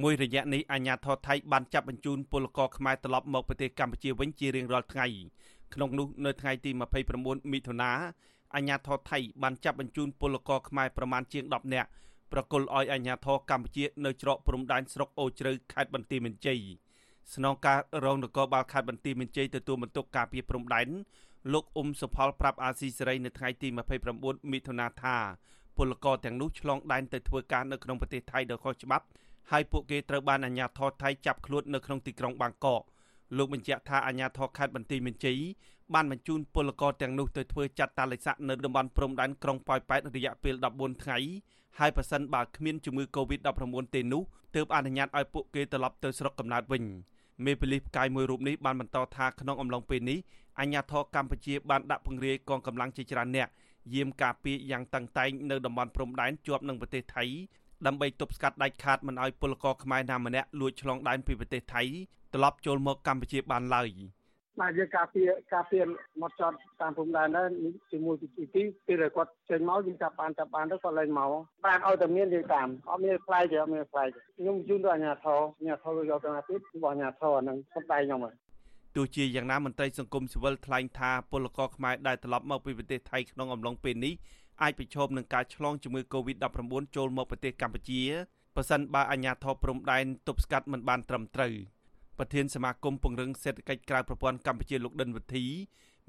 មួយរយៈនេះអាញាធរថៃបានចាប់បញ្ជូនពលករខ្មែរត្រឡប់មកប្រទេសកម្ពុជាវិញជារៀងរាល់ថ្ងៃក្នុងនោះនៅថ្ងៃទី29មិថុនាអាញាធរថៃបានចាប់បញ្ជូនពលករខ្មែរប្រមាណជាង10នាក់ប្រគល់ឲ្យអាញាធរកម្ពុជានៅច្រកព្រំដែនស្រុកអូជ្រៅខេត្តបន្ទាយមានជ័យស្នងការរងនគរបាលខេត្តបន្ទាយមានជ័យទទួលបន្ទុកការពារព្រំដែនលោកអ៊ុំសុផលប្រាប់អាស៊ីសេរីនៅថ្ងៃទី29មិថុនាថាពលករទាំងនោះឆ្លងដែនទៅធ្វើការនៅក្នុងប្រទេសថៃដោយខុសច្បាប់ ហើយពួកគេត្រូវបានអាជ្ញាធរថៃចាប់ខ្លួននៅក្នុងទីក្រុងបាងកកលោកបញ្ជាក់ថាអាជ្ញាធរខេត្តបន្ទាយមានជ័យបានបញ្ជូនពលករទាំងនោះទៅធ្វើចាត់តាលិស័កនៅតំបន់ព្រំដែនក្រុងប៉ោយប៉ែតរយៈពេល14ថ្ងៃហើយប្រសិនបើគ្មានជំងឺ Covid-19 ទេនោះទើបអនុញ្ញាតឲ្យពួកគេត្រឡប់ទៅស្រុកកំណើតវិញមេប៉ូលីសផ្កាយមួយរូបនេះបានបន្តថាក្នុងអំឡុងពេលនេះអាជ្ញាធរកម្ពុជាបានដាក់ពង្រាយកងកម្លាំងជាច្រើនអ្នកយាមការពារយ៉ាងតឹងតែងនៅតំបន់ព្រំដែនជាប់នឹងប្រទេសថៃ ដើម្បីទប់ស្កាត់ដាច់ខាតមិនឲ្យពលករខ្មែរណាម្នាក់លួចឆ្លងដែនពីប្រទេសថៃត្រឡប់ចូលមកកម្ពុជាបានឡើយបាទយើងការពារការពារមកចត់តាមព្រំដែនដែរជាមួយទីទីពេលគាត់ចេញមកយើងចាប់បានចាប់បានទៅគាត់លែងមកបានឲ្យតែមានយើងតាមអត់មានផ្លែទេអត់មានផ្លែខ្ញុំជូនទៅអាជ្ញាធរអាជ្ញាធរយកទៅអាទិត្យរបស់អាជ្ញាធរហ្នឹងសំដែងខ្ញុំហើយ ទោះជាយ៉ាងណាមន្ត្រីសង្គមស៊ីវិលថ្លែងថាពលករខ្មែរដែលត្រឡប់មកពីប្រទេសថៃក្នុងអំឡុងពេលនេះអាចប្រឈមនឹងការឆ្លងជំងឺ Covid-19 ចូលមកប្រទេសកម្ពុជាប៉ះសិនបើអាជ្ញាធរព្រំដែនទប់ស្កាត់មិនបានត្រឹមត្រូវប្រធានសមាគមពង្រឹងសេដ្ឋកិច្ចក្រៅប្រព័ន្ធកម្ពុជាលោកដិនវិធី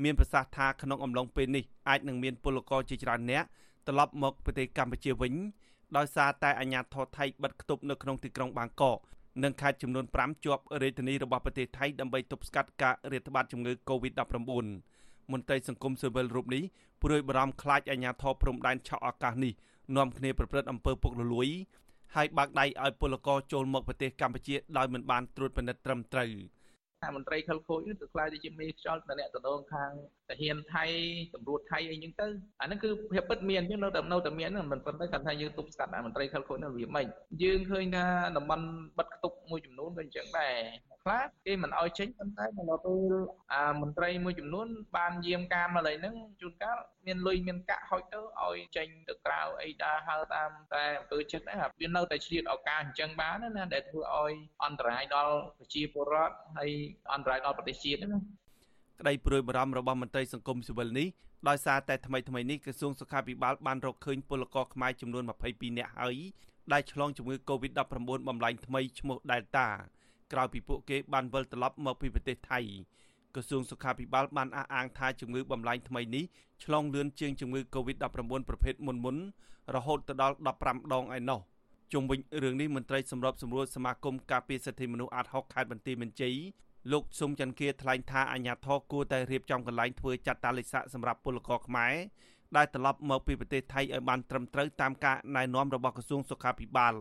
មានប្រសាសន៍ថាក្នុងអំឡុងពេលនេះអាចនឹងមានពលករជាច្រើនអ្នកត្រឡប់មកប្រទេសកម្ពុជាវិញដោយសារតែអាជ្ញាធរថៃបិទគប់នៅក្នុងទីក្រុងបាងកក និងខេត្តចំនួន5ជាប់រាជធានីរបស់ប្រទេសថៃដើម្បីទប់ស្កាត់ការរាតត្បាតជំងឺ Covid-19 មន្ត្រីសង្គមស៊ីវិលរូបនេះព្រួយបារម្ភខ្លាចអាជ្ញាធរព្រំដែនឆក់ឱកាសនេះនាំគ្នាប្រព្រឹត្តអំពើពុករលួយហើយបើកដៃឲ្យពលករចូលមកប្រទេសកម្ពុជាដោយមិនបានត្រួតពិនិត្យត្រឹមត្រូវ មន្ត្រីខលខូចទៅខ្លាចទៅជាមេខ្យល់តំណែងតំណងខាងទាហានថៃតម្រួតថៃអីចឹងទៅអាហ្នឹងគឺភាពពិតមានចឹងនៅតែនៅតែមានហ្នឹងមិនប៉ុន្តែគាត់ថាយើងទប់ស្កាត់មន្ត្រីខលខូចហ្នឹងវាមិនយើងឃើញថាតំបន់បិទខ្ទប់មួយចំនួនក៏អញ្ចឹងដែរខ្លះគេមិនអោយចេញប៉ុន្តែដល់ពេលអាមន្ត្រីមួយចំនួនបានយាមកាមកន្លែងហ្នឹងជួនកាលមានលុយមានកាក់ហុចទៅឲ្យចេញទៅក្រៅអីដែរហៅតាមតែអំពើចិត្តហ្នឹងវានៅតែឆ្លៀតឱកាសអញ្ចឹងបានណាដែលធ្វើឲ្យអន្តរាយដល់ប្រជាពលរដ្ឋហើយអន្តរាយដល់ប្រទេសជាតិណាក្តីព្រួយបារម្ភរបស់មន្ត្រីសង្គមស៊ីវិលនេះដោយសារតែថ្មីថ្មីនេះក្រសួងសុខាភិបាលបានរកឃើញពលករខ្មែរចំនួន22នាក់ហើយដែលឆ្លងជំងឺ Covid-19 បំលែងថ្មីឈ្មោះ Delta ក្រោយពីពួកគេបានវិលត្រឡប់មកពីប្រទេសថៃក្រសួងសុខាភិបាលបានអះអាងថាជំងឺបំលែងថ្មីនេះឆ្លងលឿនជាងជំងឺ Covid-19 ប្រភេទមុនមុនរហូតទៅដល់15ដងឯណោះជុំវិញរឿងនេះមន្ត្រីសម្របសម្រួលសមាគមការពារសិទ្ធិមនុស្សអាត់ហុកខេត្តបន្ទាយមានជ័យ លោកស៊ុំច័ន្ទគាថ្លែងថាអាញាធរគួរតែរៀបចំកន្លែងធ្វើចាត់តាលិស័កសម្រាប់ពលករខ្មែរដែលត្រឡប់មកពីប្រទេសថៃឲ្យបានត្រឹមត្រូវតាមការណែនាំរបស់ក្រសួងសុខាភិបាល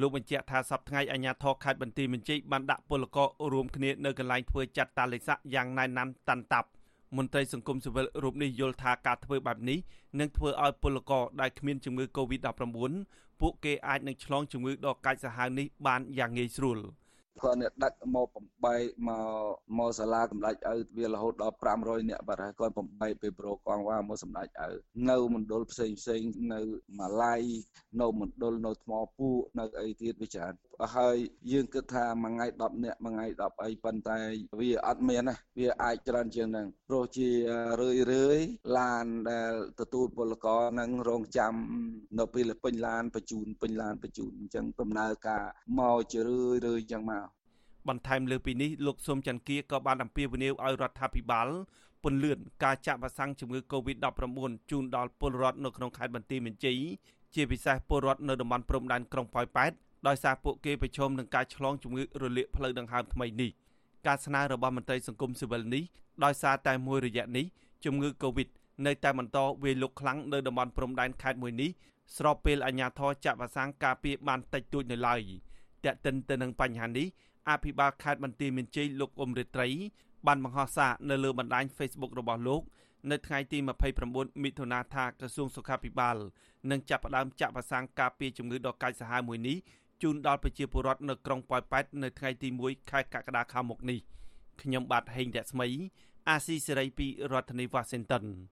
លោកបញ្ជាក់ថាសប្តាហ៍អាញាធរខេត្តបន្ទាយមានជ័យបានដាក់ពលកររួមគ្នានៅកន្លែងធ្វើចាត់តាលិស័កយ៉ាងណែនណាន់តាន់តាប់មន្ត្រីសង្គមស៊ីវិលរូបនេះយល់ថាការធ្វើបែបនេះនឹងធ្វើឲ្យពលករដែលគ្មានជំងឺ Covid-19 ពួកគេអាចនឹងឆ្លងជំងឺដ៏កាចសាហាវនេះបានយ៉ាងងាយស្រួល។ គាត់នេះដឹកមកបំបីមកមកសាលាកម្ដេចឪវារហូតដល់500នាក់បាត់ហើយគាត់បំបីពេលប្រូកងវ៉ាមកសម្ដេចឪនៅមណ្ឌលផ្សេងផ្សេងនៅម៉ាឡៃនៅមណ្ឌលនៅថ្មពូនៅអីទៀតវាច្រើន ហើយយើងគិតថាមួយថ្ងៃ10នាក់មួយថ្ងៃ10អីប៉ុន្តែវាអត់មានណាវាអាចច្រើនជាងហ្នឹងព្រោះជារឿយរឿយឡានដែលទទួលពលករនឹងរងចាំនៅពេលពេញឡានបញ្ជូនពេញឡានបញ្ជូនអញ្ចឹងដំណើរការមកជារឿយរឿយអញ្ចឹងមកបន្ថែមលើពីនេះលោកសុំច័ន្ទគាក៏បានអំពាវនាវឲ្យរដ្ឋាភិបាលពន្លឿនការចាក់វ៉ាក់សាំងជំងឺ Covid-19 ជូនដល់ពលរដ្ឋនៅក្នុងខេត្តបន្ទាយមានជ័យជាពិសេសពលរដ្ឋនៅតំបន់ព្រំដែនក្រុងប៉ោយប៉ែត ដោយសារពួកគេប្រឈមនឹងការឆ្លងជំងឺរលាកផ្លូវដង្ហើមថ្មីនេះការស្នើរបស់មន្ត្រីសង្គមស៊ីវិលនេះដោយសារតែមួយរយៈនេះជំងឺ Covid នៅតែបន្តវាយលុកខ្លាំងនៅតំបន់ព្រំដែនខេត្តមួយនេះស្របពេលអាជ្ញាធរចាក់វ៉ាក់សាំងការពារបានតិចតួចនៅឡើយតែកតិនទៅនឹងបញ្ហានេះអភិបាលខេត្តបន្ទាយមានជ័យលោកអ៊ុំរិត្រី បានបង្ហោះសារនៅលើបណ្ដាញ Facebook របស់លោកនៅថ្ងៃទី29មិថុនាថាក្រសួងសុខាភិបាលនឹងចាប់ផ្ដើមចាក់វ៉ាក់សាំងការពារជំងឺដង្កាចសាហាវមួយនេះ ជូនដល់ប្រជាពលរដ្ឋនៅក្រុងប៉ោយប៉ែតនៅថ្ងៃទី1ខែកក្កដាខាងមុខនេះខ្ញុំបាទហេងរស្មី អាស៊ីសេរីពីរដ្ឋធានី Washington